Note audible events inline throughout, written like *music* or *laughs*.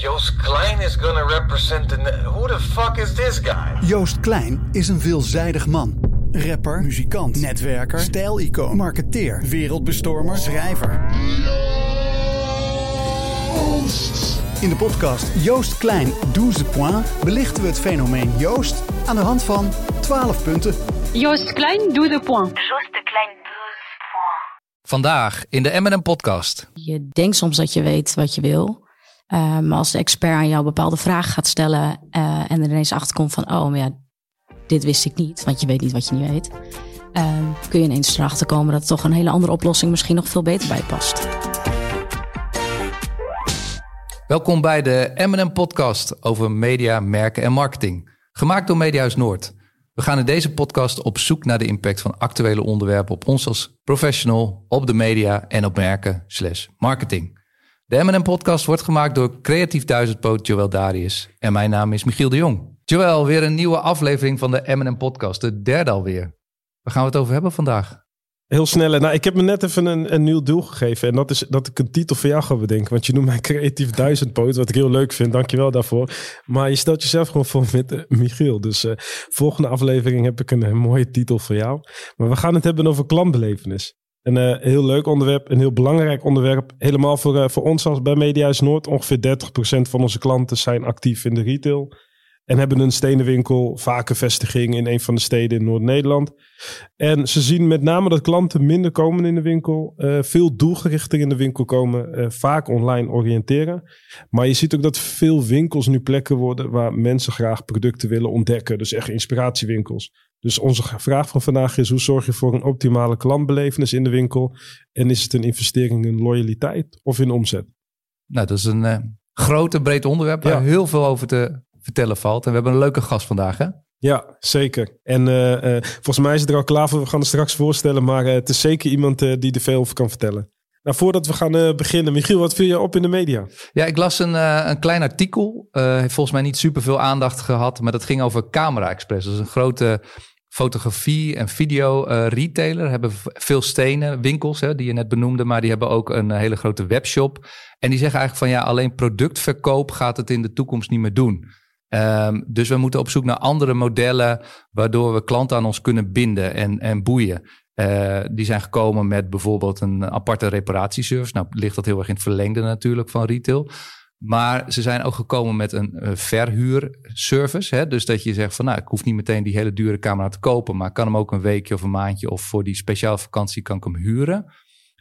Joost Klein is gonna represent the... Who the fuck is this guy? Joost Klein is een veelzijdig man. Rapper, muzikant, netwerker, stijlicoon, marketeer, wereldbestormer, schrijver. In de podcast Joost Klein 12 points belichten we het fenomeen Joost aan de hand van 12 punten. Joost Klein, doe de point. Joost de Klein 12 points. Vandaag in de M&M podcast. Je denkt soms dat je weet wat je wil. Maar als de expert aan jou bepaalde vragen gaat stellen uh, en er ineens achter komt van, oh, maar ja, dit wist ik niet, want je weet niet wat je niet weet. Uh, kun je ineens erachter komen dat toch een hele andere oplossing misschien nog veel beter bij past. Welkom bij de M&M podcast over media, merken en marketing. Gemaakt door Mediahuis Noord. We gaan in deze podcast op zoek naar de impact van actuele onderwerpen op ons als professional, op de media en op merken slash marketing. De M&M podcast wordt gemaakt door creatief duizendpoot Joël Darius en mijn naam is Michiel de Jong. Joël, weer een nieuwe aflevering van de M&M podcast, de derde alweer. Waar gaan we het over hebben vandaag? Heel snel. Nou, ik heb me net even een, een nieuw doel gegeven. En dat is dat ik een titel voor jou ga bedenken. Want je noemt mij creatief duizendpoot. Wat ik heel leuk vind. Dankjewel daarvoor. Maar je stelt jezelf gewoon voor met uh, Michiel. Dus uh, volgende aflevering heb ik een, een, mooie titel voor jou. Maar we gaan het hebben over klantbelevenis. Een uh, heel leuk onderwerp. Een heel belangrijk onderwerp. Helemaal voor, voor ons als bij Media's Noord. Ongeveer 30% van onze klanten zijn actief in de retail. En hebben een stenen winkel, vaak een vestiging in een van de steden in Noord-Nederland. En ze zien met name dat klanten minder komen in de winkel, uh, veel doelgerichter in de winkel komen, vaak online oriënteren. Maar je ziet ook dat veel winkels nu plekken worden waar mensen graag producten willen ontdekken. Dus echt inspiratiewinkels. Dus onze vraag van vandaag is: hoe zorg je voor een optimale klantbelevenis in de winkel? En is het een investering in loyaliteit of in omzet? Nou, dat is een uh, groot en breed onderwerp waar ja. heel veel over te vertellen valt. En we hebben een leuke gast vandaag, hè? Ja, zeker. En uh, uh, volgens mij is het er al klaar voor. We gaan het straks voorstellen. Maar het is zeker iemand die er veel over kan vertellen. Nou, voordat we gaan beginnen. Michiel, wat viel je op in de media? Ja, ik las een, een klein artikel. heeft volgens mij niet super veel aandacht gehad. Maar dat ging over Camera Express. Dat is een grote fotografie- en video-retailer. hebben veel stenen winkels, hè, die je net benoemde. Maar die hebben ook een hele grote webshop. En die zeggen eigenlijk van ja, alleen productverkoop gaat het in de toekomst niet meer doen. Um, dus we moeten op zoek naar andere modellen waardoor we klanten aan ons kunnen binden en, en boeien. Uh, die zijn gekomen met bijvoorbeeld een aparte reparatieservice. Nou ligt dat heel erg in het verlengde natuurlijk van retail. Maar ze zijn ook gekomen met een uh, verhuurservice. Hè? Dus dat je zegt van nou, ik hoef niet meteen die hele dure camera te kopen, maar ik kan hem ook een weekje of een maandje of voor die speciale vakantie kan ik hem huren.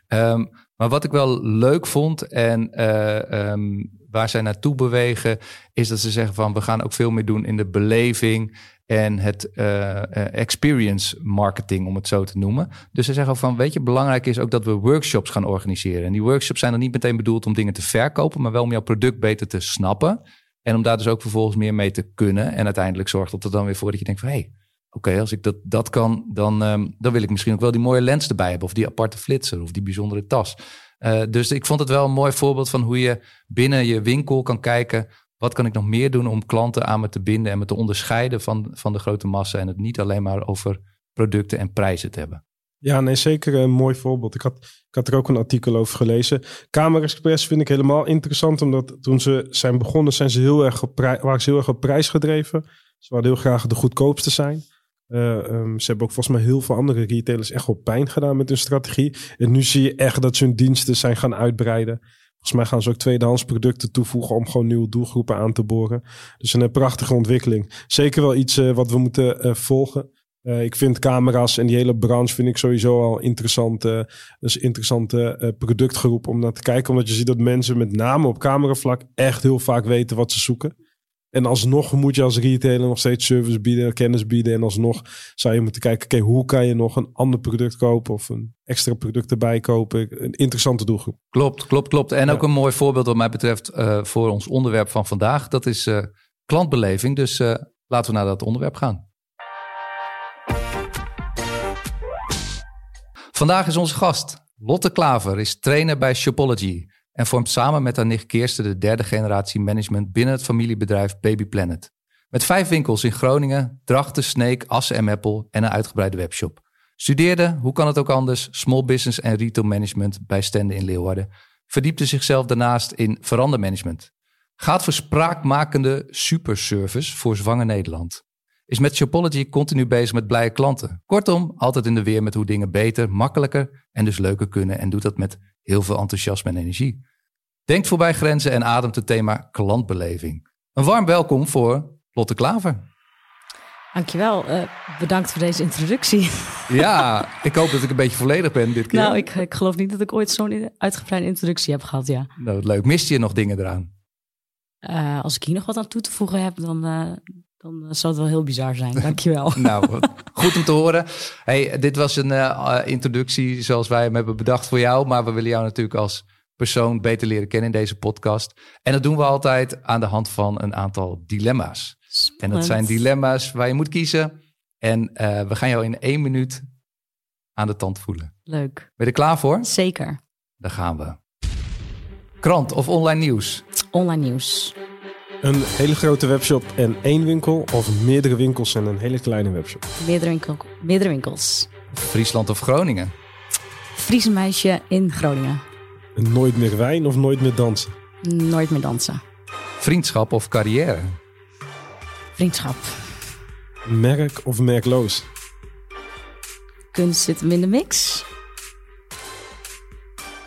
Um, maar wat ik wel leuk vond en uh, um, waar zij naartoe bewegen, is dat ze zeggen van we gaan ook veel meer doen in de beleving en het uh, experience marketing, om het zo te noemen. Dus ze zeggen van, weet je, belangrijk is ook dat we workshops gaan organiseren. En die workshops zijn er niet meteen bedoeld om dingen te verkopen, maar wel om jouw product beter te snappen. En om daar dus ook vervolgens meer mee te kunnen. En uiteindelijk zorgt dat er dan weer voor dat je denkt van, hé, hey, oké, als ik dat, dat kan, dan, um, dan wil ik misschien ook wel die mooie lens erbij hebben. Of die aparte flitser of die bijzondere tas. Uh, dus ik vond het wel een mooi voorbeeld van hoe je binnen je winkel kan kijken. Wat kan ik nog meer doen om klanten aan me te binden en me te onderscheiden van, van de grote massa. En het niet alleen maar over producten en prijzen te hebben. Ja, nee, zeker een mooi voorbeeld. Ik had, ik had er ook een artikel over gelezen. Kamer Express vind ik helemaal interessant, omdat toen ze zijn begonnen, zijn ze heel erg op waren ze heel erg op prijs gedreven. Ze wilden heel graag de goedkoopste zijn. Uh, um, ze hebben ook volgens mij heel veel andere retailers echt wel pijn gedaan met hun strategie. En nu zie je echt dat ze hun diensten zijn gaan uitbreiden. Volgens mij gaan ze ook tweedehands producten toevoegen om gewoon nieuwe doelgroepen aan te boren. Dus een prachtige ontwikkeling. Zeker wel iets uh, wat we moeten uh, volgen. Ik vind camera's en die hele branche vind ik sowieso al interessant. Uh, dus interessante uh, productgroep om naar te kijken. Omdat je ziet dat mensen met name op cameravlak echt heel vaak weten wat ze zoeken. En alsnog moet je als retailer nog steeds service bieden, kennis bieden. En alsnog zou je moeten kijken, oké, hoe kan je nog een ander product kopen of een extra product erbij kopen? Een interessante doelgroep. Klopt, klopt, klopt. En Ja. ook een mooi voorbeeld wat mij betreft eh, voor ons onderwerp van vandaag. Dat is eh, klantbeleving. Dus eh, laten we naar dat onderwerp gaan. Vandaag is onze gast. Lotte Klaver is trainer bij Shopology en vormt samen met haar nicht Kirsten de derde generatie management binnen het familiebedrijf Baby Planet. Met vijf winkels in Groningen, Drachten, Sneek, Assen en Meppel en een uitgebreide webshop. Studeerde, hoe kan het ook anders, small business en retail management bij Stende in Leeuwarden. Verdiepte zichzelf daarnaast in verandermanagement. Gaat voor spraakmakende superservice voor zwanger Nederland. Is met Shopology continu bezig met blije klanten. Kortom, altijd in de weer met hoe dingen beter, makkelijker en dus leuker kunnen. En doet dat met heel veel enthousiasme en energie. Denkt voorbij grenzen en ademt het thema klantbeleving. Een warm welkom voor Lotte Klaver. Dankjewel. Eh bedankt voor deze introductie. *laughs* Ja, ik hoop dat ik een beetje volledig ben dit keer. nou, ik, ik geloof niet dat ik ooit zo'n uitgebreide introductie heb gehad, ja. Nou, leuk. Mist je nog dingen eraan? Eh, als ik hier nog wat aan toe te voegen heb, dan, eh, dan zou het wel heel bizar zijn. Dankjewel. *laughs* Nou, goed om te horen. Hey, dit was een eh, introductie zoals wij hem hebben bedacht voor jou. Maar we willen jou natuurlijk als persoon beter leren kennen in deze podcast. En dat doen we altijd aan de hand van een aantal dilemma's. En dat zijn dilemma's waar je moet kiezen. En eh, we gaan jou in één minuut aan de tand voelen. Leuk. Ben je er klaar voor? Zeker. Daar gaan we. Krant of online nieuws? Online nieuws. Een hele grote webshop en één winkel of meerdere winkels en een hele kleine webshop. Meerdere, winkel, meerdere winkels. Friesland of Groningen? Friese meisje in Groningen. Nooit meer wijn of nooit meer dansen. Nooit meer dansen. Vriendschap of carrière? Vriendschap. Merk of merkloos. Kunst zit hem in de mix.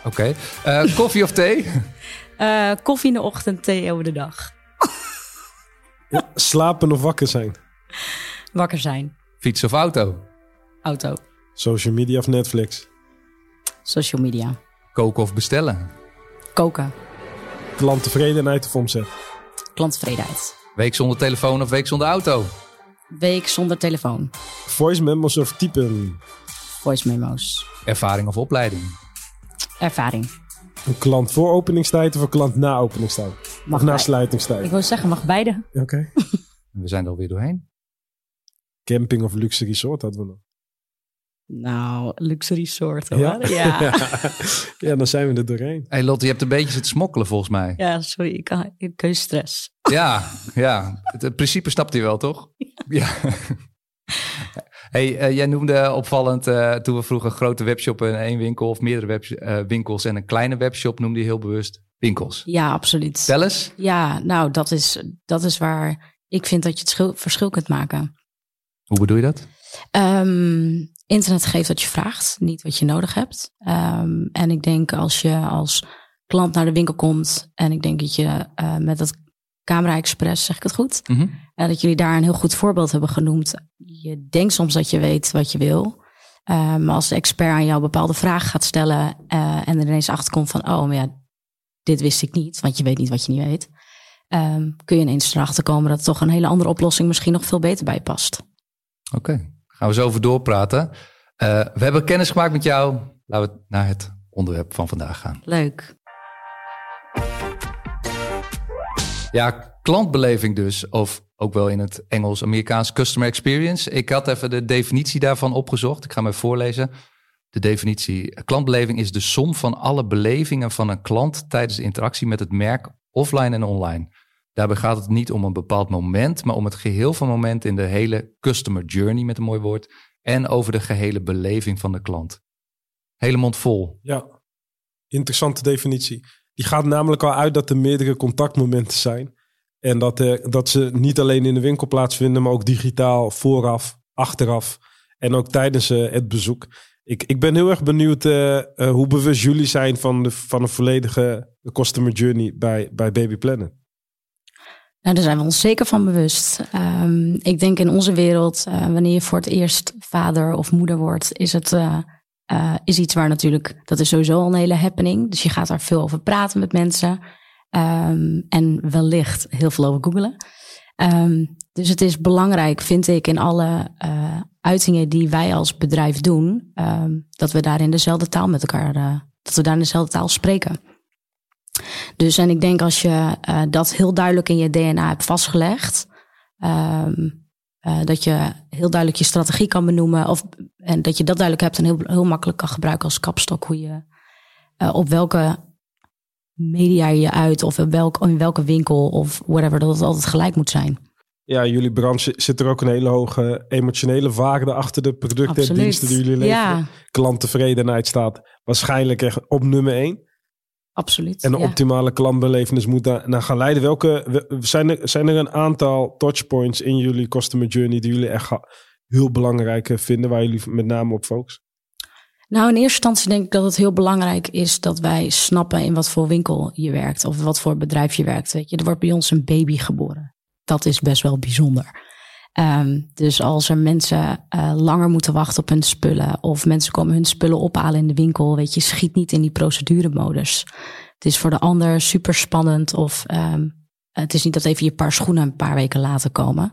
Oké. Eh, koffie of thee? *laughs* Eh, koffie in de ochtend, thee over de dag. Slapen of wakker zijn. Wakker zijn. Fiets of auto? Auto. Social media of Netflix. Social media. Koken of bestellen? Koken. Klanttevredenheid of omzet. Klanttevredenheid. Week zonder telefoon of week zonder auto? Week zonder telefoon. Voice memos of typen. Voice memo's. Ervaring of opleiding? Ervaring. Een klant voor openingstijd of een klant na openingstijd. Mag of na bij- sluitingstijd. Ik wil zeggen, mag beide. Oké. *laughs* We zijn er alweer doorheen. Camping of luxe resort hadden we nog. Nou, luxe resort hoor. Ja? *laughs* Ja. ja. ja, dan zijn we er doorheen. hey Lotte, je hebt een beetje zitten smokkelen volgens mij. sorry. Ik, kan- ik heb keuzestress. Ja, ja. Het, het principe snapt hij wel, toch? *laughs* Ja. Hey, eh, jij noemde opvallend eh, toen we vroegen grote webshop en één winkel of meerdere web, eh, winkels en een kleine webshop noemde je heel bewust winkels. Ja, absoluut. Tel eens. Ja, nou, dat is, dat is waar ik vind dat je het schil- verschil kunt maken. Hoe bedoel je dat? Ehm, internet geeft wat je vraagt, niet wat je nodig hebt. Ehm, en ik denk als je als klant naar de winkel komt en ik denk dat je met dat Camera Express, zeg ik het goed? Eh, dat jullie daar een heel goed voorbeeld hebben genoemd. Je denkt soms dat je weet wat je wil. Maar als de expert aan jou bepaalde vragen gaat stellen eh, en er ineens achter komt van, oh, maar ja, dit wist ik niet, want je weet niet wat je niet weet. ehm, kun je ineens erachter komen dat toch een hele andere oplossing misschien nog veel beter bij past. Oké, gaan we zo over doorpraten. Eh, we hebben kennis gemaakt met jou. Laten we naar het onderwerp van vandaag gaan. Leuk. Ja, klantbeleving dus, of ook wel in het Engels-Amerikaans customer experience. Ik had even de definitie daarvan opgezocht. Ik ga hem voorlezen. De definitie. Klantbeleving is de som van alle belevingen van een klant tijdens de interactie met het merk offline en online. Daarbij gaat het niet om een bepaald moment, maar om het geheel van momenten in de hele customer journey, met een mooi woord, en over de gehele beleving van de klant. Hele mond vol. Ja, interessante definitie. Die gaat namelijk al uit dat er meerdere contactmomenten zijn. En dat, eh, dat ze niet alleen in de winkel plaatsvinden, maar ook digitaal, vooraf, achteraf en ook tijdens eh, het bezoek. Ik, ik ben heel erg benieuwd eh, hoe bewust jullie zijn van, de, van een volledige customer journey bij, bij Baby Planet. Nou, daar zijn we ons zeker van bewust. Ehm, ik denk in onze wereld, wanneer je voor het eerst vader of moeder wordt, is het eh, is iets waar natuurlijk, dat is sowieso al een hele happening. Dus je gaat daar veel over praten met mensen. Ehm, en wellicht heel veel over googelen. Ehm, dus het is belangrijk, vind ik, in alle eh, uitingen die wij als bedrijf doen, ehm, dat we daar in dezelfde taal met elkaar, eh, dat we daar in dezelfde taal spreken. Dus en ik denk als je dat heel duidelijk in je DNA hebt vastgelegd, dat je heel duidelijk je strategie kan benoemen, of en dat je dat duidelijk hebt en heel, heel makkelijk kan gebruiken als kapstok, hoe je eh, op welke media je uit, of in, welk, in welke winkel of whatever, dat het altijd gelijk moet zijn. Ja, jullie branche zit er ook een hele hoge emotionele waarde achter de producten en diensten die jullie leveren. Ja. Klanttevredenheid staat waarschijnlijk echt op nummer één. Absoluut. En de ja. optimale klantbelevenis moet daar naar gaan leiden. Welke we- zijn er, zijn er een aantal touchpoints in jullie customer journey die jullie echt heel belangrijk eh, vinden, waar jullie met name op focussen? Nou, in eerste instantie denk ik dat het heel belangrijk is dat wij snappen in wat voor winkel je werkt of wat voor bedrijf je werkt. Weet je, er wordt bij ons een baby geboren. Dat is best wel bijzonder. Ehm, dus als er mensen eh, langer moeten wachten op hun spullen of mensen komen hun spullen ophalen in de winkel, weet je, schiet niet in die proceduremodus. Het is voor de ander super spannend of ehm, het is niet dat even je paar schoenen een paar weken laten komen.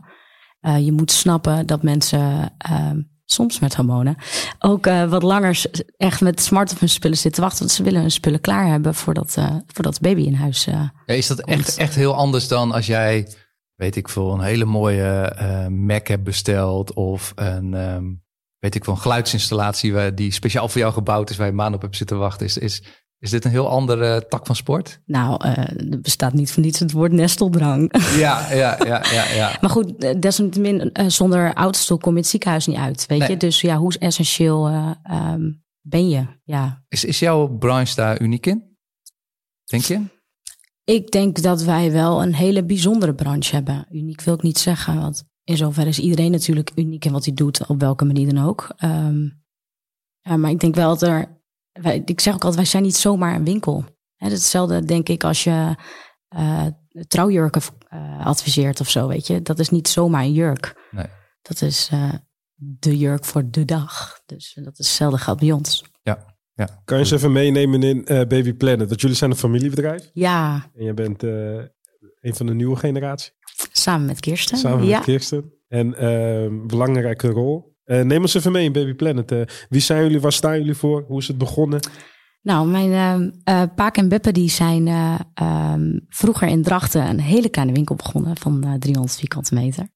Eh, je moet snappen dat mensen ehm, soms met hormonen ook eh, wat langer echt met smart op hun spullen zitten wachten. Want ze willen hun spullen klaar hebben voordat, eh voordat baby in huis. is dat echt, echt heel anders dan als jij, weet ik veel, een hele mooie Mac hebt besteld of een, ehm, weet ik veel, een geluidsinstallatie waar, die speciaal voor jou gebouwd is, waar je maanden op hebt zitten wachten. Is, is, is dit een heel andere tak van sport? nou, eh, er bestaat niet van niets het woord nesteldrang. *laughs* Ja, ja, ja, ja, ja. *laughs* maar goed, eh, desalniettemin, eh, zonder autostoel kom je het ziekenhuis niet uit. Weet Nee. je? Dus ja, hoe essentieel eh, ehm, ben je? Ja. Is, is jouw branche daar uniek in? Denk je? Ik denk dat wij wel een hele bijzondere branche hebben. Uniek wil ik niet zeggen, want in zoverre is iedereen natuurlijk uniek in wat hij doet, op welke manier dan ook. Ehm, maar ik denk wel dat er, wij, ik zeg ook altijd, wij zijn niet zomaar een winkel. Hè, hetzelfde denk ik als je eh, trouwjurken eh, adviseert of zo, weet je. Dat is niet zomaar een jurk. Nee. Dat is eh, de jurk voor de dag. Dus dat is hetzelfde geldt bij ons. Ja, ja. Kan je eens even meenemen in eh, Baby Planet? Want jullie zijn een familiebedrijf Ja, en jij bent eh, een van de nieuwe generatie, samen met Kirsten. samen ja. met Kirsten. En belangrijke rol. Eh, neem ons even mee in Baby Planet. Eh, wie zijn jullie? Waar staan jullie voor? Hoe is het begonnen? Nou, mijn eh, Paak en Beppe die zijn eh, ehm, vroeger in Drachten een hele kleine winkel begonnen van eh, 300 vierkante meter.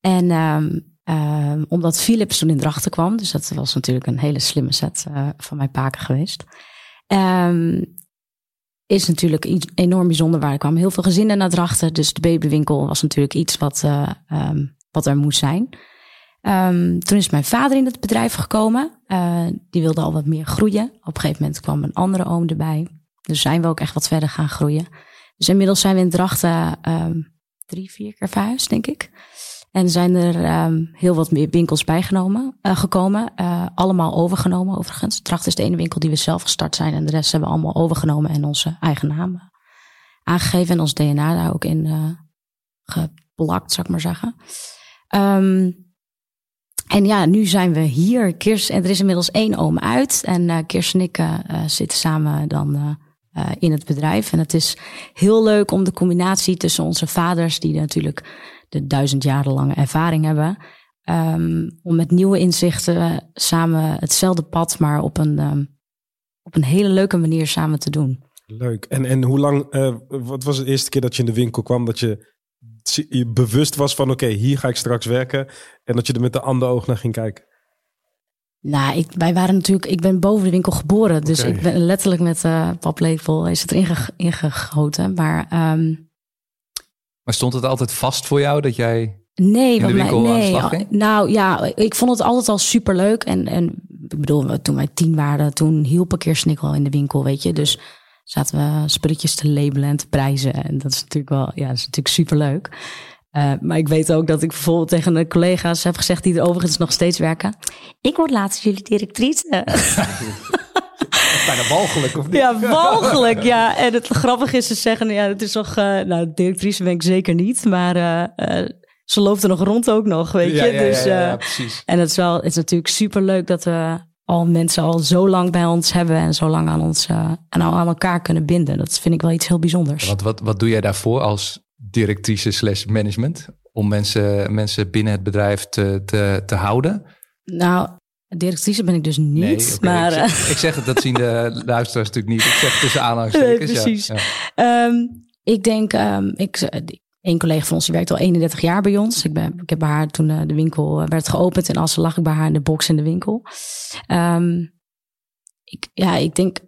En ehm, ehm, omdat Philips toen in Drachten kwam, dus dat was natuurlijk een hele slimme set van mijn Paken geweest. is natuurlijk iets enorm bijzonder waar er kwamen heel veel gezinnen naar Drachten. Dus de babywinkel was natuurlijk iets wat, wat er moest zijn. Ehm, toen is mijn vader in het bedrijf gekomen. Eh, die wilde al wat meer groeien. Op een gegeven moment kwam een andere oom erbij. Dus zijn we ook echt wat verder gaan groeien. Dus inmiddels zijn we in Drachten ehm, drie, vier keer verhuisd, denk ik. En zijn er ehm, heel wat meer winkels bijgenomen, eh, gekomen. Eh, allemaal overgenomen overigens. Drachten is de ene winkel die we zelf gestart zijn. En de rest hebben we allemaal overgenomen en onze eigen naam aangegeven. En ons DNA daar ook in geplakt, zou ik maar zeggen. Ehm, en ja, nu zijn we hier. Kirst, en er is inmiddels één oom uit. En eh Kirsten en ik eh, eh, zitten samen dan eh, eh, in het bedrijf. En het is heel leuk om de combinatie tussen onze vaders, die natuurlijk de duizend jaren lange ervaring hebben. ehm, om met nieuwe inzichten samen hetzelfde pad, maar op een, ehm, op een hele leuke manier samen te doen. Leuk. En, en hoe lang, eh, wat was de eerste keer dat je in de winkel kwam dat je, je bewust was van oké, hier ga ik straks werken. En dat je er met de andere oog naar ging kijken. Nou, ik, wij waren natuurlijk, ik ben boven de winkel geboren. Dus ik ben letterlijk met eh paplepel is het erin ge- ingegoten. Maar ehm, Maar stond het altijd vast voor jou dat jij... nee, In de mij, winkel aan de nee. slag ging? Nou ja, ik vond het altijd al super leuk. En, en ik bedoel, toen wij tien waren, toen hielp een keer Snikkel in de winkel, weet je. Dus zaten we spulletjes te labelen en te prijzen. En dat is natuurlijk wel, ja, dat is natuurlijk super leuk. maar ik weet ook dat ik bijvoorbeeld tegen de collega's heb gezegd die er overigens nog steeds werken. Ik word laatst jullie directrice. *laughs* Bijna walgelijk, of niet? Ja, walgelijk. Ja, en het grappige is, ze zeggen, ja, het is nog, eh, nou, directrice ben ik zeker niet, maar eh, eh, ze loopt er nog rond ook nog, weet je. Ja, ja, ja, dus, ja, ja, precies. en het is wel, het is natuurlijk super leuk dat we al mensen al zo lang bij ons hebben en zo lang aan ons, eh, en aan elkaar kunnen binden. Dat vind ik wel iets heel bijzonders. Wat, wat, wat doe jij daarvoor als directrice slash management? om mensen, mensen binnen het bedrijf te, te, te houden? Nou, directrice ben ik dus niet. Nee, maar, ik, eh, zeg, ik zeg het, dat zien de *laughs* luisteraars natuurlijk niet. Ik zeg het tussen aanhalingstekens. Nee, precies. Ja, ja. Ehm, ik denk, ehm, ik, een collega van ons die werkt al 31 jaar bij ons. Ik, ben, ik heb bij haar toen eh, de winkel eh, werd geopend en als lag ik bij haar in de box in de winkel. Ehm, ik, ja, ik denk,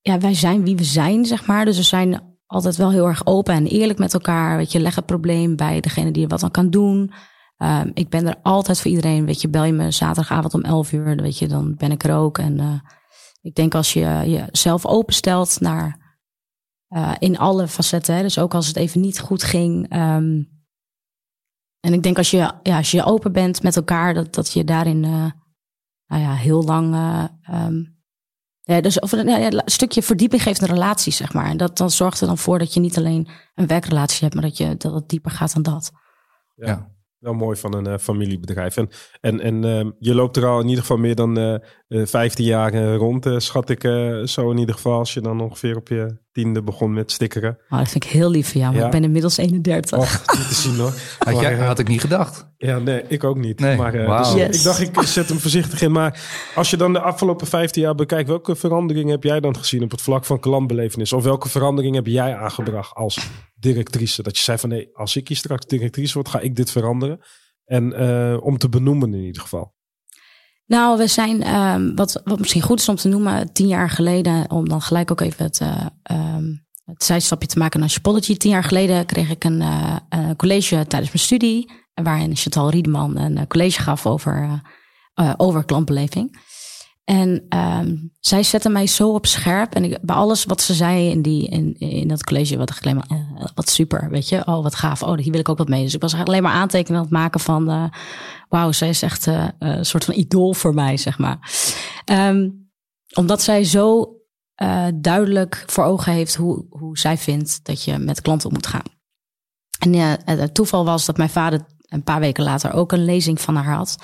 ja, wij zijn wie we zijn, zeg maar. Dus we zijn altijd wel heel erg open en eerlijk met elkaar. Weet je, leg het probleem bij degene die er wat aan kan doen. Ehm, ik ben er altijd voor iedereen. Weet je, bel je me zaterdagavond om 11 uur, weet je, dan ben ik er ook. En eh, ik denk als je jezelf openstelt naar eh, in alle facetten, hè, dus ook als het even niet goed ging. ehm, en ik denk als je, ja, als je open bent met elkaar, dat, dat je daarin eh, nou ja, heel lang. eh, ehm, ja, dus of, nou ja, een stukje verdieping geeft in de relatie, zeg maar. En dat dan zorgt er dan voor dat je niet alleen een werkrelatie hebt, maar dat, je, dat het dieper gaat dan dat. Ja. Wel mooi van een eh, familiebedrijf. En, en, en ehm, je loopt er al in ieder geval meer dan eh eh, 15 jaar rond, eh, schat ik eh, zo in ieder geval. Als je dan ongeveer op je tiende begon met stickeren. Oh, dat vind ik heel lief van jou, maar Ja. ik ben inmiddels 31. Och, niet te zien hoor. Had, Maar, jij, eh, had ik niet gedacht. Ja, nee, ik ook niet. Nee, maar, eh, dus Yes. Ik dacht, ik zet hem voorzichtig in. Maar als je dan de afgelopen 15 jaar bekijkt, welke veranderingen heb jij dan gezien op het vlak van klantbelevenis? Of welke verandering heb jij aangebracht als directrice? Dat je zei van nee, als ik hier straks directrice word, ga ik dit veranderen. En eh, om te benoemen in ieder geval. Nou, we zijn, ehm, wat, wat misschien goed is om te noemen, tien jaar geleden, om dan gelijk ook even het, eh, ehm, het zijstapje te maken naar Shopology. Tien jaar geleden kreeg ik een, eh, een college tijdens mijn studie, waarin Chantal Riedeman een eh, college gaf over, eh, over klantbeleving. En ehm, zij zette mij zo op scherp. En ik, bij alles wat ze zei in, die, in, in dat college, wat ik alleen maar, eh, wat super, weet je. Oh, wat gaaf. Oh, hier wil ik ook wat mee. Dus ik was alleen maar aantekenen aan het maken van, eh, wauw, zij is echt eh, een soort van idool voor mij, zeg maar. Ehm, omdat zij zo duidelijk voor ogen heeft hoe, hoe zij vindt dat je met klanten moet gaan. En het toeval was dat mijn vader een paar weken later ook een lezing van haar had.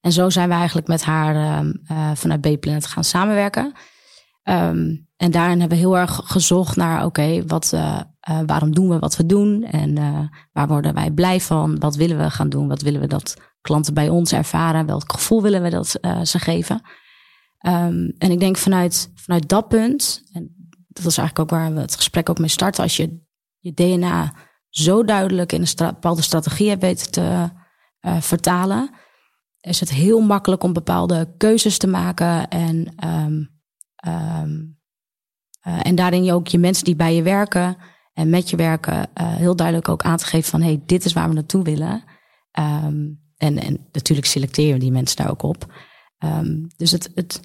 En zo zijn we eigenlijk met haar ehm, eh, vanuit B-Planet gaan samenwerken. Ehm, en daarin hebben we heel erg gezocht naar, oké, wat, eh, eh, waarom doen we wat we doen? En waar worden wij blij van? Wat willen we gaan doen? Wat willen we dat klanten bij ons ervaren? Welk gevoel willen we dat ze geven? Ehm, en ik denk vanuit, vanuit dat punt, en dat is eigenlijk ook waar we het gesprek ook mee starten, als je je DNA zo duidelijk in een bepaalde strategie hebt weten te vertalen, is het heel makkelijk om bepaalde keuzes te maken en, ehm, ehm, eh, en daarin je ook je mensen die bij je werken en met je werken eh, heel duidelijk ook aan te geven van hey, dit is waar we naartoe willen. Ehm, en, en natuurlijk selecteer je die mensen daar ook op. Dus het, het,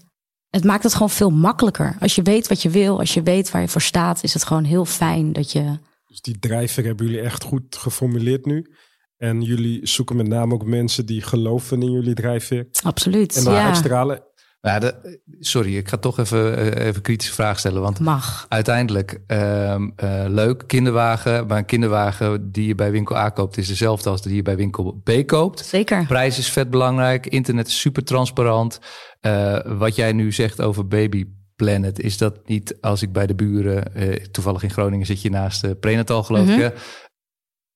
het maakt het gewoon veel makkelijker. Als je weet wat je wil, als je weet waar je voor staat, is het gewoon heel fijn dat je. Dus die drijfveer hebben jullie echt goed geformuleerd nu. En jullie zoeken met name ook mensen die geloven in jullie drijfveer. Absoluut. En daar ja, uitstralen. De, sorry, ik ga toch even, eh, even kritische vraag stellen. Want mag. uiteindelijk, ehm, eh, leuk, kinderwagen. Maar een kinderwagen die je bij winkel A koopt... is dezelfde als die je bij winkel B koopt. Zeker. Prijs is vet belangrijk. Internet is super transparant. Eh, wat jij nu zegt over Baby Planet... is dat niet als ik bij de buren... eh, toevallig in Groningen zit je naast de prenatal, geloof Mhm. ik. hè?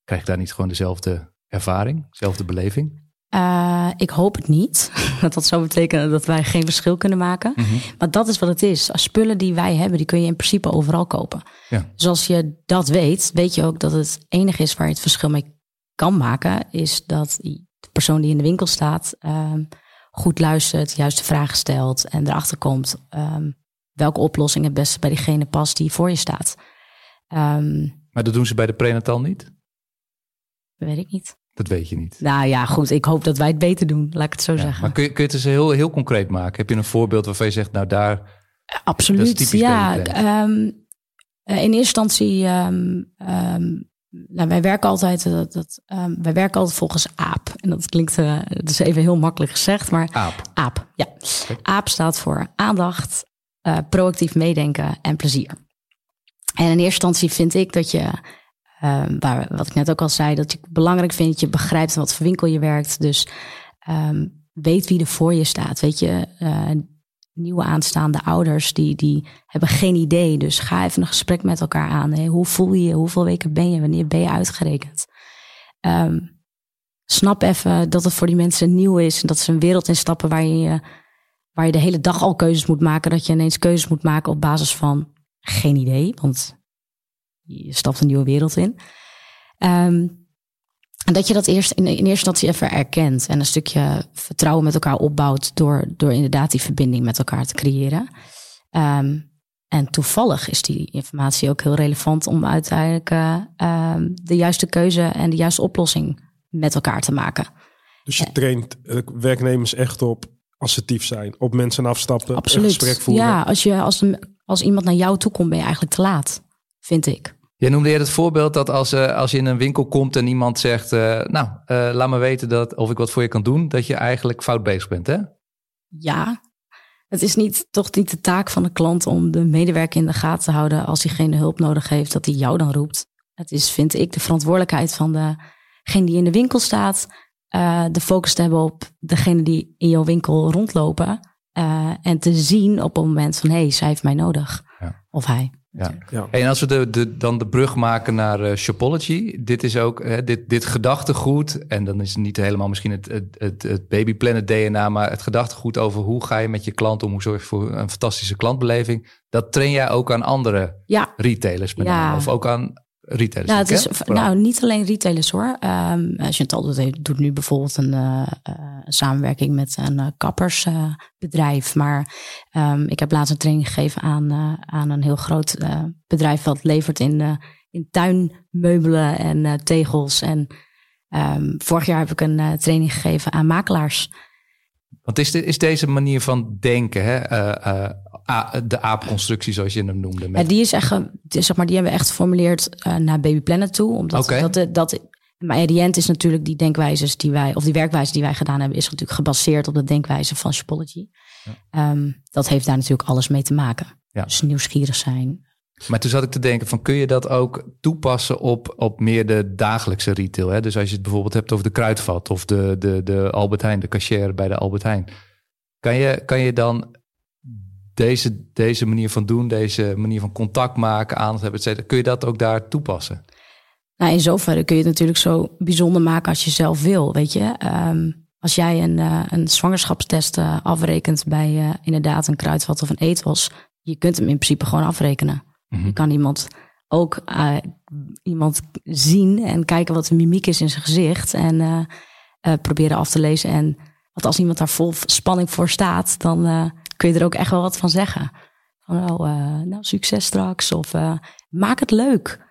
Krijg ik daar niet gewoon dezelfde ervaring? Dezelfde beleving? Eh, ik hoop het niet. *laughs* Dat dat zou betekenen dat wij geen verschil kunnen maken. Mhm. Maar dat is wat het is. Als spullen die wij hebben, die kun je in principe overal kopen. Ja. Dus als je dat weet, weet je ook dat het enige is waar je het verschil mee kan maken, is dat de persoon die in de winkel staat ehm, goed luistert, juiste vragen stelt en erachter komt ehm, welke oplossing het beste bij diegene past die voor je staat. Ehm, Maar dat doen ze bij de prenatal niet? Weet ik niet. Dat weet je niet. Nou ja, goed. Ik hoop dat wij het beter doen, laat ik het zo Ja, zeggen. Maar kun je, kun je het eens heel, heel concreet maken? Heb je een voorbeeld waarvan je zegt, nou daar... Dat Absoluut, ja. Ehm, eh, in eerste instantie, ehm, ehm, nou, wij werken altijd, eh, dat, dat, wij werken altijd volgens AAP. En dat klinkt, eh dat is even heel makkelijk gezegd, maar Aap. AAP, ja. AAP staat voor aandacht, proactief meedenken en plezier. En in eerste instantie vind ik dat je, ehm, waar, wat ik net ook al zei, dat ik belangrijk vind dat je begrijpt wat voor winkel je werkt. Dus ehm, weet wie er voor je staat. Weet je, eh, nieuwe aanstaande ouders, die, die hebben geen idee. Dus ga even een gesprek met elkaar aan. Hoe voel je je? Hoeveel weken ben je? Wanneer ben je uitgerekend? Ehm, snap even dat het voor die mensen nieuw is. En dat ze een wereld instappen waar je, waar je de hele dag al keuzes moet maken. Dat je ineens keuzes moet maken op basis van geen idee. Want je stapt een nieuwe wereld in. Ehm, en dat je dat eerst in, in eerste instantie even erkent. En een stukje vertrouwen met elkaar opbouwt. Door, door inderdaad die verbinding met elkaar te creëren. Ehm, en toevallig is die informatie ook heel relevant om uiteindelijk eh, ehm, de juiste keuze en de juiste oplossing met elkaar te maken. Dus je traint eh, werknemers echt op assertief zijn, op mensen afstappen, een Absoluut. gesprek voeren. Ja, als, je, als, als iemand naar jou toe komt, ben je eigenlijk te laat, vind ik. Jij noemde eerder het voorbeeld dat als, eh, als je in een winkel komt en iemand zegt... eh, nou, eh, laat me weten dat, of ik wat voor je kan doen... dat je eigenlijk fout bezig bent, hè? Ja, het is niet, toch niet de taak van de klant om de medewerker in de gaten te houden als diegene hulp nodig heeft, dat hij jou dan roept. Het is, vind ik, de verantwoordelijkheid van degene die in de winkel staat, de focus te hebben op degene die in jouw winkel rondlopen. en te zien op het moment van, hé, hey, zij heeft mij nodig. Ja. Of hij. Ja. Ja. En als we de, de, dan de brug maken naar eh, Shopology, dit is ook hè, dit, dit gedachtegoed, en dan is het niet helemaal misschien het, het, het, het babyplanet DNA, maar het gedachtegoed over hoe ga je met je klant om, hoe zorg je voor een fantastische klantbeleving, dat train jij ook aan andere Ja, retailers met Ja. name, of ook aan retailers. Nou, het is, nou, niet alleen retailers hoor. Ehm Chantal doet, doet nu bijvoorbeeld een, eh, eh, samenwerking met een kappersbedrijf. maar ehm, ik heb laatst een training gegeven aan, aan een heel groot bedrijf dat levert in, in tuinmeubelen en tegels. En ehm, vorig jaar heb ik een training gegeven aan makelaars. Want is, de, is deze manier van denken, hè, de aapconstructie zoals je hem noemde, Ja, met, die, is echt, zeg maar, die hebben we echt geformuleerd eh, naar Baby Planet toe. Omdat Oké. dat, dat, dat, maar is natuurlijk die denkwijzes die wij, of die werkwijze die wij gedaan hebben, is natuurlijk gebaseerd op de denkwijze van Shopology. Ehm, dat heeft daar natuurlijk alles mee te maken. Ja. Dus nieuwsgierig zijn. Maar toen zat ik te denken van kun je dat ook toepassen op, op meer de dagelijkse retail? Hè? Dus als je het bijvoorbeeld hebt over de kruidvat of de, de, de Albert Heijn, de cashier bij de Albert Heijn. Kan je, kan je dan deze, deze manier van doen, deze manier van contact maken, aandacht hebben, et cetera, kun je dat ook daar toepassen? Nou, in zoverre kun je het natuurlijk zo bijzonder maken als je zelf wil. Weet je, Ehm, als jij een, eh, een zwangerschapstest eh, afrekent bij eh, inderdaad een kruidvat of een eetwas, je kunt hem in principe gewoon afrekenen. Je kan iemand ook iemand zien en kijken wat de mimiek is in zijn gezicht en proberen af te lezen. En want als iemand daar vol spanning voor staat, dan kun je er ook echt wel wat van zeggen. Van, oh, eh, nou, succes straks. Of eh, maak het leuk.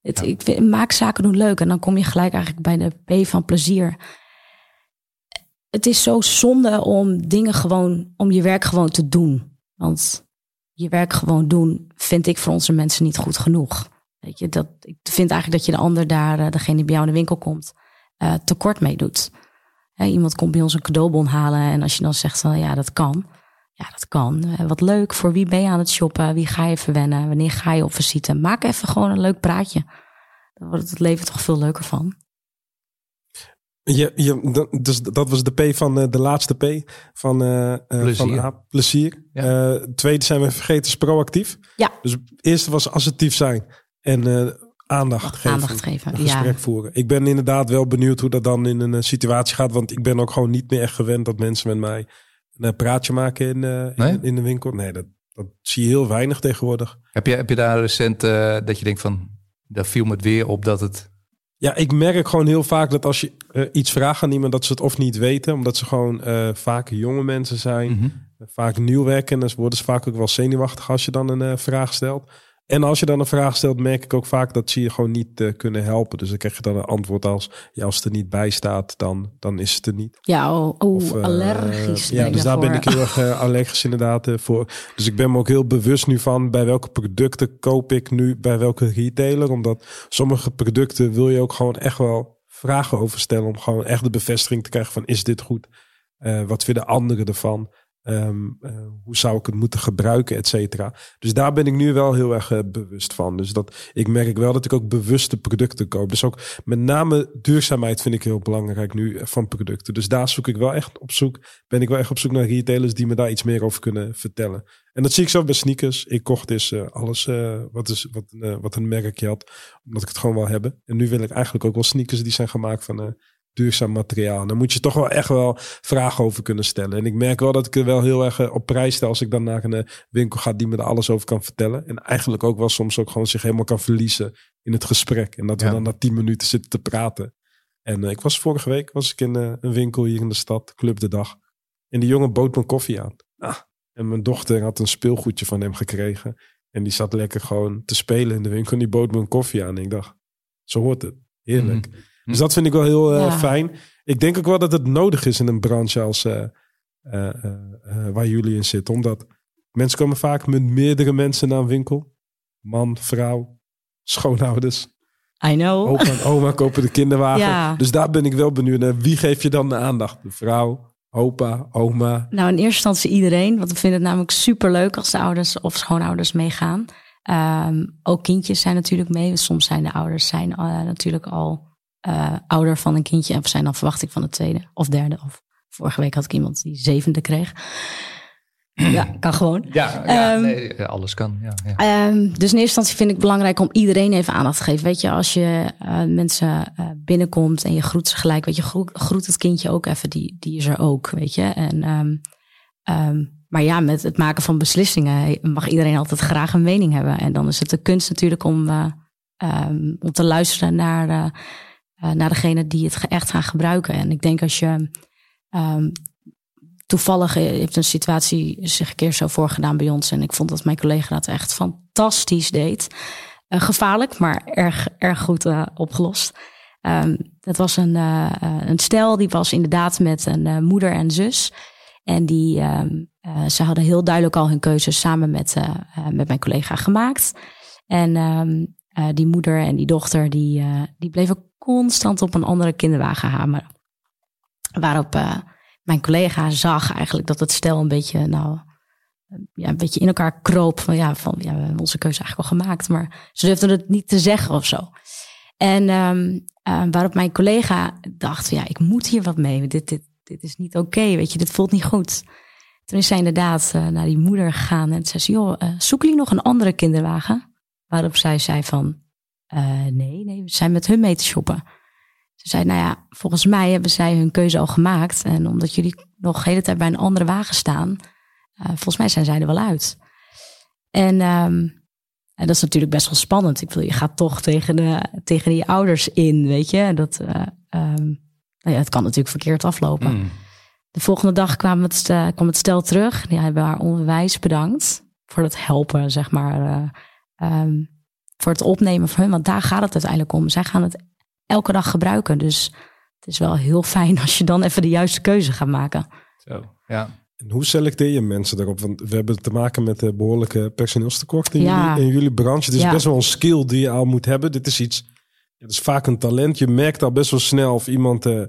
Het, ik vind, maak zaken doen leuk. En dan kom je gelijk eigenlijk bij de P van plezier. Het is zo zonde om dingen gewoon, om je werk gewoon te doen. Want je werk gewoon doen, vind ik voor onze mensen niet goed genoeg. Weet je, dat, ik vind eigenlijk dat je de ander daar, eh, degene die bij jou in de winkel komt, tekort mee doet. Iemand komt bij ons een cadeaubon halen en als je dan zegt van ja, dat kan. Ja, dat kan. Eh, wat leuk. Voor wie ben je aan het shoppen? Wie ga je verwennen? Wanneer ga je op visite? Maak even gewoon een leuk praatje. Dan wordt het leven toch veel leuker van. Je, je, dat- dus dat was de P van eh, de laatste P van, eh eh, Plezier. van A, plezier. Ja. Eh, tweede zijn we vergeten, is proactief. Ja. Dus het eerste was assertief zijn en eh, aandacht geven. Aandacht geven, Een gesprek ja. voeren. Ik ben inderdaad wel benieuwd hoe dat dan in een situatie gaat. Want ik ben ook gewoon niet meer echt gewend dat mensen met mij een praatje maken in, eh, Nee? in, in de winkel. Nee, dat, dat zie je heel weinig tegenwoordig. Heb je, heb je daar recent eh, dat je denkt van, daar viel me het weer op dat het... Ja, ik merk gewoon heel vaak dat als je eh, iets vraagt aan iemand, dat ze het of niet weten, omdat ze gewoon vaak jonge mensen zijn, Mhm. vaak nieuw werken. En dan worden ze vaak ook wel zenuwachtig als je dan een vraag stelt. En als je dan een vraag stelt, merk ik ook vaak dat ze je gewoon niet eh, kunnen helpen. Dus dan krijg je dan een antwoord als, ja, als het er niet bij staat, dan, dan is het er niet. Ja, oh, Of, allergisch. Ja, dus daar ben ik heel erg eh, allergisch inderdaad voor. Dus ik ben me ook heel bewust nu van bij welke producten koop ik nu bij welke retailer. Omdat sommige producten wil je ook gewoon echt wel vragen over stellen. Om gewoon echt de bevestiging te krijgen van is dit goed? Wat vinden anderen ervan? Ehm, eh, hoe zou ik het moeten gebruiken, et cetera. Dus daar ben ik nu wel heel erg eh, bewust van. Dus dat, ik merk wel dat ik ook bewuste producten koop. Dus ook met name duurzaamheid vind ik heel belangrijk nu eh, van producten. Dus daar zoek ik wel echt op zoek. Ben ik wel echt op zoek naar retailers die me daar iets meer over kunnen vertellen. En dat zie ik zelf bij sneakers. Ik kocht dus alles wat, is, wat, wat een merkje had. Omdat ik het gewoon wil hebben. En nu wil ik eigenlijk ook wel sneakers die zijn gemaakt van duurzaam materiaal. En daar moet je toch wel echt wel vragen over kunnen stellen. En ik merk wel dat ik er wel heel erg eh, op prijs stel als ik dan naar een eh, winkel ga die me er alles over kan vertellen. En eigenlijk ook wel soms ook gewoon zich helemaal kan verliezen in het gesprek. En dat we Ja. dan na tien minuten zitten te praten. En eh, ik was vorige week was ik in een winkel hier in de stad, Club de Dag. En die jongen bood me koffie aan. Ah, en mijn dochter had een speelgoedje van hem gekregen. En die zat lekker gewoon te spelen in de winkel. En die bood me een koffie aan. En ik dacht, zo hoort het. Heerlijk. Mhm. Dus dat vind ik wel heel eh, Ja. fijn. Ik denk ook wel dat het nodig is in een branche als eh, eh, waar jullie in zitten. Omdat mensen komen vaak met meerdere mensen naar een winkel. Man, vrouw, schoonouders. I know. Opa en oma *laughs* kopen de kinderwagen. Ja. Dus daar ben ik wel benieuwd naar. Wie geef je dan de aandacht? De vrouw, opa, oma. Nou, in eerste instantie iedereen. Want we vinden het namelijk super leuk als de ouders of schoonouders meegaan. Ehm, ook kindjes zijn natuurlijk mee. Soms zijn de ouders zijn, natuurlijk al eh, ouder van een kindje. En zijn dan verwachting van de tweede of derde. Of vorige week had ik iemand die zevende kreeg. *clears throat* ja, kan gewoon. Ja, ja Ehm, nee, alles kan. Ja, ja. Ehm, dus in eerste instantie vind ik het belangrijk om iedereen even aandacht te geven. Weet je, als je eh, mensen eh, binnenkomt en je groet ze gelijk, weet je, groet, groet het kindje ook even, die, die is er ook, weet je. En, ehm, maar ja, met het maken van beslissingen mag iedereen altijd graag een mening hebben. En dan is het de kunst natuurlijk om, om te luisteren naar, eh, eh, naar degene die het echt gaan gebruiken. En ik denk als je ehm, toevallig heeft een situatie zich een keer zo voorgedaan bij ons. En ik vond dat mijn collega dat echt fantastisch deed. Eh, gevaarlijk, maar erg, erg goed eh, opgelost. Ehm het was een, eh, eh, een stel, die was inderdaad met een eh, moeder en zus. En die, ehm, eh, ze hadden heel duidelijk al hun keuzes samen met, eh, eh, met mijn collega gemaakt. En eh, die moeder en die dochter, die, eh, die bleven constant op een andere kinderwagen hameren. Waarop eh, mijn collega zag eigenlijk dat het stel een beetje, nou, ja, een beetje in elkaar kroop. Van ja, van ja, we hebben onze keuze eigenlijk al gemaakt, maar ze durfden het niet te zeggen of zo. En ehm, eh, waarop mijn collega dacht: ja, ik moet hier wat mee. Dit, dit, dit is niet oké, weet je, dit voelt niet goed. Toen is zij inderdaad eh, naar die moeder gegaan en zei ze: joh, eh, zoeken jullie nog een andere kinderwagen? Waarop zij zei van, eh, nee, nee, we zijn met hun mee te shoppen. Ze zei, nou ja, volgens mij hebben zij hun keuze al gemaakt. En omdat jullie nog de hele tijd bij een andere wagen staan, eh, volgens mij zijn zij er wel uit. En, ehm, en dat is natuurlijk best wel spannend. Ik bedoel, je gaat toch tegen, de, tegen die ouders in, weet je. Dat, ehm, nou ja, het kan natuurlijk verkeerd aflopen. Mm. De volgende dag kwam het, kwam het stel terug. Die hebben haar onwijs bedankt voor het helpen, zeg maar. eh, ehm, voor het opnemen van hun. Want daar gaat het uiteindelijk om. Zij gaan het elke dag gebruiken. Dus het is wel heel fijn als je dan even de juiste keuze gaat maken. Zo, ja. En hoe selecteer je mensen daarop? Want we hebben te maken met een behoorlijke personeelstekort in, Ja. jullie, in jullie branche. Het is Ja. best wel een skill die je al moet hebben. Dit is iets, het is vaak een talent. Je merkt al best wel snel of iemand eh,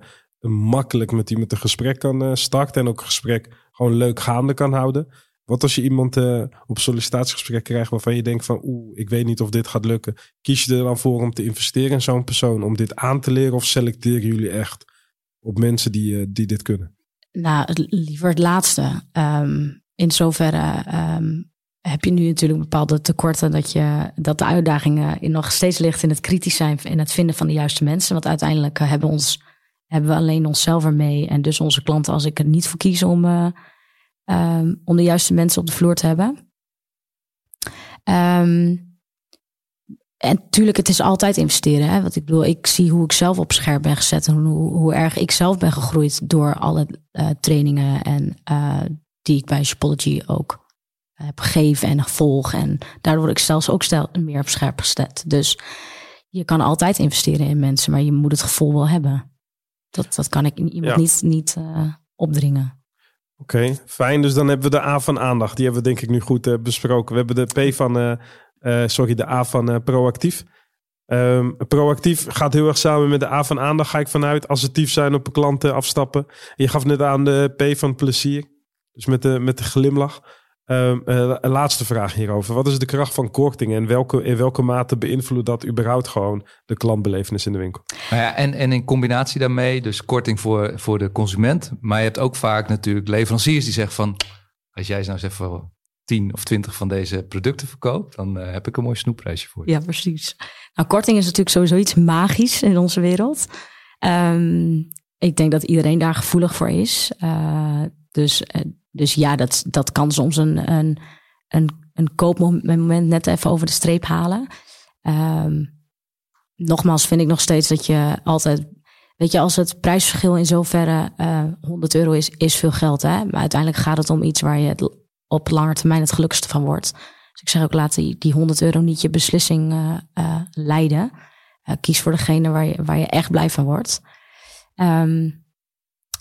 makkelijk met iemand een gesprek kan eh, starten. En ook een gesprek gewoon leuk gaande kan houden. Wat als je iemand eh, op sollicitatiegesprek krijgt waarvan je denkt van oeh, ik weet niet of dit gaat lukken. Kies je er dan voor om te investeren in zo'n persoon, om dit aan te leren of selecteren jullie echt op mensen die, eh, die dit kunnen? Nou, liever het laatste. Ehm, in zoverre ehm, heb je nu natuurlijk bepaalde tekorten dat, je, dat de uitdagingen in nog steeds ligt in het kritisch zijn en het vinden van de juiste mensen. Want uiteindelijk eh, hebben, ons, hebben we alleen onszelf ermee en dus onze klanten als ik er niet voor kies om, ehm, om de juiste mensen op de vloer te hebben. Ehm, en natuurlijk, het is altijd investeren. Hè? Want ik bedoel, ik zie hoe ik zelf op scherp ben gezet. En hoe, hoe erg ik zelf ben gegroeid door alle eh, trainingen en eh, die ik bij Shopology ook heb gegeven en gevolg. En daardoor word ik zelfs ook stel, meer op scherp gezet. Dus je kan altijd investeren in mensen, maar je moet het gevoel wel hebben. Dat, dat kan ik iemand Ja. niet, niet eh, opdringen. Oké, fijn. Dus dan hebben we de A van aandacht. Die hebben we denk ik nu goed eh, besproken. We hebben de P van, eh, eh, sorry, de A van proactief. Ehm, proactief gaat heel erg samen met de A van aandacht, ga ik vanuit. Assertief zijn op klanten afstappen. Je gaf net aan de P van plezier. Dus met de, met de glimlach. Ehm, eh, een laatste vraag hierover. Wat is de kracht van korting en welke, in welke mate beïnvloedt dat überhaupt gewoon de klantbelevenis in de winkel? Nou ja, en, en in combinatie daarmee, dus korting voor, voor de consument. Maar je hebt ook vaak natuurlijk leveranciers die zeggen van... als jij nou eens even 10 of 20 van deze producten verkoopt... dan eh, heb ik een mooi snoepprijsje voor je. Ja, precies. Nou, korting is natuurlijk sowieso iets magisch in onze wereld. Ehm, ik denk dat iedereen daar gevoelig voor is. Eh, dus, eh, dus ja, dat, dat kan soms een, een, een, een koopmoment net even over de streep halen. Ehm, nogmaals vind ik nog steeds dat je altijd... Weet je, als het prijsverschil in zoverre eh 100 euro is, is veel geld. Hè? Maar uiteindelijk gaat het om iets waar je op lange termijn het gelukkigste van wordt. Dus ik zeg ook, laat die, die 100 euro niet je beslissing eh, eh, leiden. Eh, kies voor degene waar je, waar je echt blij van wordt. Ehm,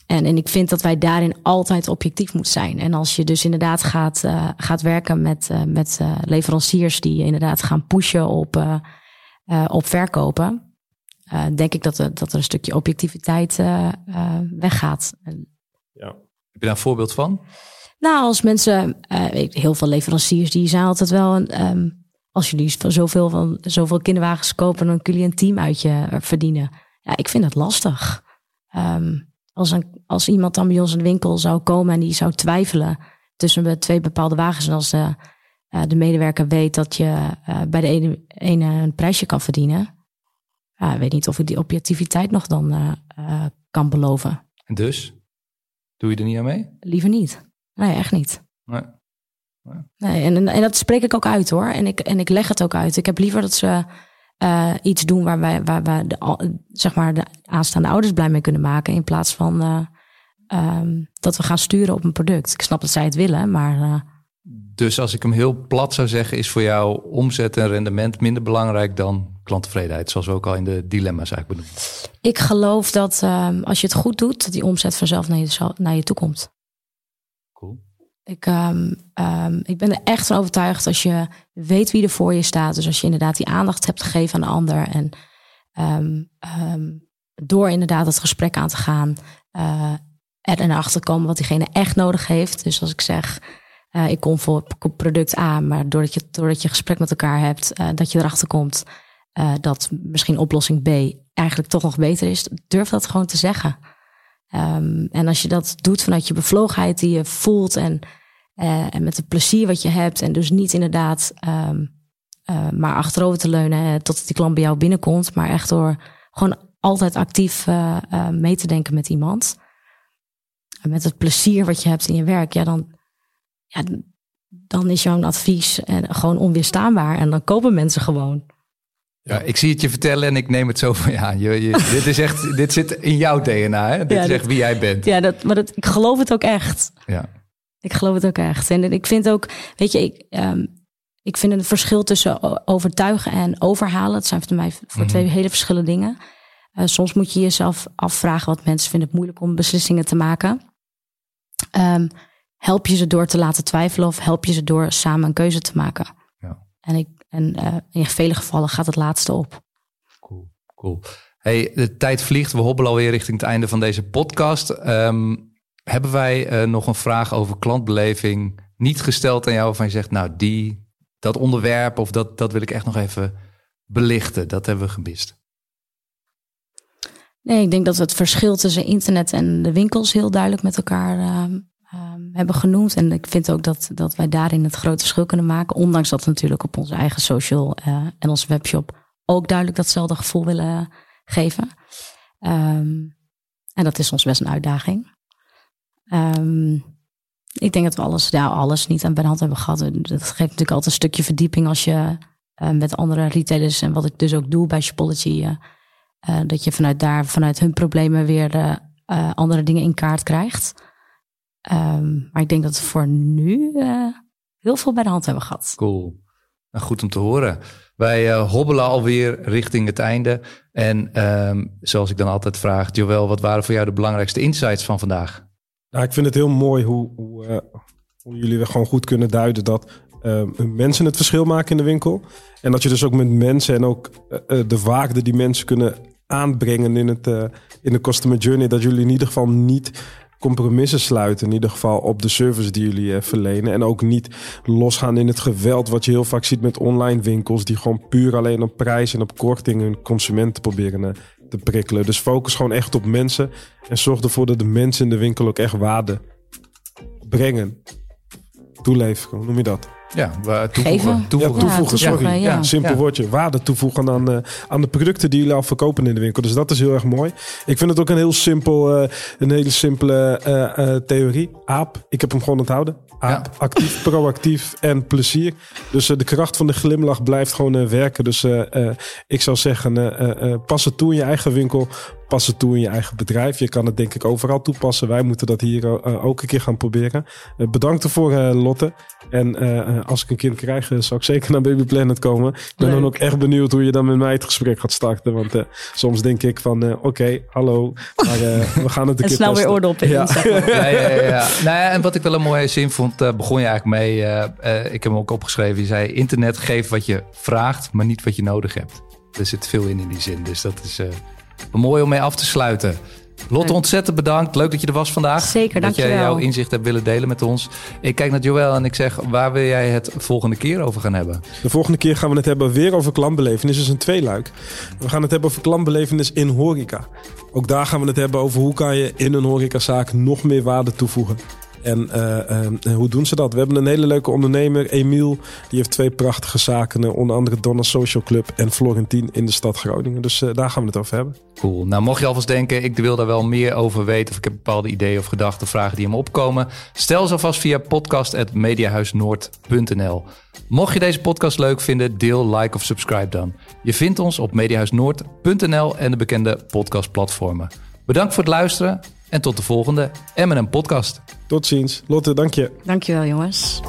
en, en ik vind dat wij daarin altijd objectief moeten zijn. En als je dus inderdaad gaat, eh, gaat werken met, eh, met eh, leveranciers die inderdaad gaan pushen op, op verkopen, denk ik dat, er- dat er een stukje objectiviteit weggaat. Ja. Heb je daar een voorbeeld van? nou, als mensen, heel veel leveranciers, die zijn altijd wel een. ehm, als jullie zoveel, van zoveel kinderwagens kopen, dan kun je een team uit je verdienen. Ja, ik vind dat lastig. Ehm, als, een, als iemand dan bij ons in de winkel zou komen en die zou twijfelen tussen de twee bepaalde wagens. En als de, eh, de medewerker weet dat je eh, bij de ene, ene een prijsje kan verdienen. Ja, ik weet niet of ik die objectiviteit nog dan eh, kan beloven. En dus? Doe je er niet aan mee? Liever niet. Nee, echt niet. Nee. Nee, en, en, en dat spreek ik ook uit hoor. En ik, en ik leg het ook uit. Ik heb liever dat ze eh, iets doen waar wij, waar wij de, zeg maar de aanstaande ouders blij mee kunnen maken. In plaats van eh, ehm, dat we gaan sturen op een product. Ik snap dat zij het willen, maar eh, Dus als ik hem heel plat zou zeggen, is voor jou omzet en rendement minder belangrijk dan klanttevredenheid. Zoals we ook al in de dilemma's eigenlijk benoemen. ik geloof dat ehm, als je het goed doet, dat die omzet vanzelf naar je, naar je toe komt. Ik, ehm, ehm, ik ben er echt van overtuigd als je weet wie er voor je staat. Dus als je inderdaad die aandacht hebt gegeven aan de ander. En ehm, door inderdaad het gesprek aan te gaan. er en erachter komen wat diegene echt nodig heeft. Dus als ik zeg, eh, ik kom voor product A. Maar doordat je, doordat je gesprek met elkaar hebt, eh, dat je erachter komt. dat misschien oplossing B eigenlijk toch nog beter is. Durf dat gewoon te zeggen. Ehm, en als je dat doet vanuit je bevlogenheid die je voelt en, eh, en met het plezier wat je hebt. En dus niet inderdaad ehm, eh, maar achterover te leunen eh, tot die klant bij jou binnenkomt. Maar echt door gewoon altijd actief mee te denken met iemand. En met het plezier wat je hebt in je werk. Ja, dan, ja, dan is jouw advies gewoon onweerstaanbaar. En dan kopen mensen gewoon. Ja, ik zie het je vertellen en ik neem het zo van ja, je, je, *laughs* dit, is echt, dit zit in jouw DNA. Hè? Dit Ja, is dit- echt wie jij bent. Ja, dat, maar dat, ik geloof het ook echt. Ja. Ik geloof het ook echt. En ik vind ook, weet je, ik, ehm, ik vind het verschil tussen overtuigen en overhalen. Dat zijn voor mij voor Mhm. twee hele verschillende dingen. Eh, soms moet je jezelf afvragen wat mensen vinden het moeilijk om beslissingen te maken. Ehm, help je ze door te laten twijfelen of help je ze door samen een keuze te maken? Ja. En, ik, en eh, in vele gevallen gaat het laatste op. Cool, cool. Hey, de tijd vliegt. We hobbelen alweer richting het einde van deze podcast. Ehm, hebben wij eh, nog een vraag over klantbeleving niet gesteld aan jou waarvan je zegt, nou die, dat onderwerp of dat, dat wil ik echt nog even belichten. Dat hebben we gemist. Nee, ik denk dat het verschil tussen internet en de winkels heel duidelijk met elkaar ehm, ehm, hebben genoemd. En ik vind ook dat, dat wij daarin het grote verschil kunnen maken. Ondanks dat we natuurlijk op onze eigen social eh, en onze webshop ook duidelijk datzelfde gevoel willen geven. Ehm, en dat is ons best een uitdaging. Ehm, ik denk dat we alles, ja, alles niet aan bij de hand hebben gehad. Dat geeft natuurlijk altijd een stukje verdieping als je eh, met andere retailers en wat ik dus ook doe bij Shopology. eh, eh, dat je vanuit daar, vanuit hun problemen weer andere dingen in kaart krijgt. Ehm, maar ik denk dat we voor nu eh, heel veel bij de hand hebben gehad. Cool. Nou, goed om te horen. Wij eh, hobbelen alweer richting het einde. En ehm, zoals ik dan altijd vraag, Joël, wat waren voor jou de belangrijkste insights van vandaag? Nou, ik vind het heel mooi hoe, hoe, eh, hoe jullie er gewoon goed kunnen duiden dat eh, mensen het verschil maken in de winkel. En dat je dus ook met mensen en ook de waarde die mensen kunnen aanbrengen in, het, eh, in de customer journey. Dat jullie in ieder geval niet compromissen sluiten. In ieder geval op de service die jullie eh, verlenen. En ook niet losgaan in het geweld wat je heel vaak ziet met online winkels. Die gewoon puur alleen op prijs en op korting hun consumenten proberen eh, te prikkelen. Dus focus gewoon echt op mensen. En zorg ervoor dat de mensen in de winkel ook echt waarde brengen. Toeleveren, hoe noem je dat? Ja, toevoegen. Geven. toevoegen. Ja, toevoegen, sorry. Ja, ja. simpel woordje. Waarde toevoegen aan, eh, aan de producten die jullie al verkopen in de winkel. Dus dat is heel erg mooi. Ik vind het ook een heel simpel, eh, een hele simpele eh, theorie. AAP, ik heb hem gewoon onthouden. AAP, actief, *laughs* proactief en plezier. Dus de kracht van de glimlach blijft gewoon werken. Dus ik zou zeggen, pas het toe in je eigen winkel. Pas het toe in je eigen bedrijf. Je kan het denk ik overal toepassen. Wij moeten dat hier eh, ook een keer gaan proberen. Eh, bedankt ervoor, eh, Lotte. En eh, eh, als ik een kind krijg, eh, zal ik zeker naar Baby Planet komen. Ik ben dan ook echt benieuwd hoe je dan met mij het gesprek gaat starten. Want eh, soms denk ik van, eh, oké, hallo. Maar eh, *laughs* we gaan het een En keer snel weer testen. oordoppen in, Ja. Ja, ja, ja, ja. Nou ja, en wat ik wel een mooie zin vond, eh, begon je eigenlijk mee. eh, eh, ik heb hem ook opgeschreven. Je zei: internet geeft wat je vraagt, maar niet wat je nodig hebt. Er zit veel in in die zin. Dus dat is eh, mooi om mee af te sluiten. Lotte, ontzettend bedankt. Leuk dat je er was vandaag. Zeker, Dat jij dankjewel. jouw inzicht hebt willen delen met ons. Ik kijk naar Joël en ik zeg: waar wil jij het volgende keer over gaan hebben? De volgende keer gaan we het hebben weer over klantbelevenis. Dus een tweeluik. We gaan het hebben over klantbelevenis in horeca. Ook daar gaan we het hebben over hoe kan je in een horecazaak nog meer waarde toevoegen. En eh, eh, hoe doen ze dat? We hebben een hele leuke ondernemer, Emiel. Die heeft twee prachtige zaken. eh, onder andere Donna Social Club en Florentien in de stad Groningen. Dus daar gaan we het over hebben. Cool. Nou, mocht je alvast denken, ik wil daar wel meer over weten... of ik heb bepaalde ideeën of gedachten, vragen die me opkomen... stel ze alvast via podcast.mediahuisnoord.nl. Mocht je deze podcast leuk vinden, deel, like of subscribe dan. Je vindt ons op mediahuisnoord.nl en de bekende podcastplatformen. Bedankt voor het luisteren en tot de volgende M&M podcast. Tot ziens. Lotte, dank je. Dankjewel jongens.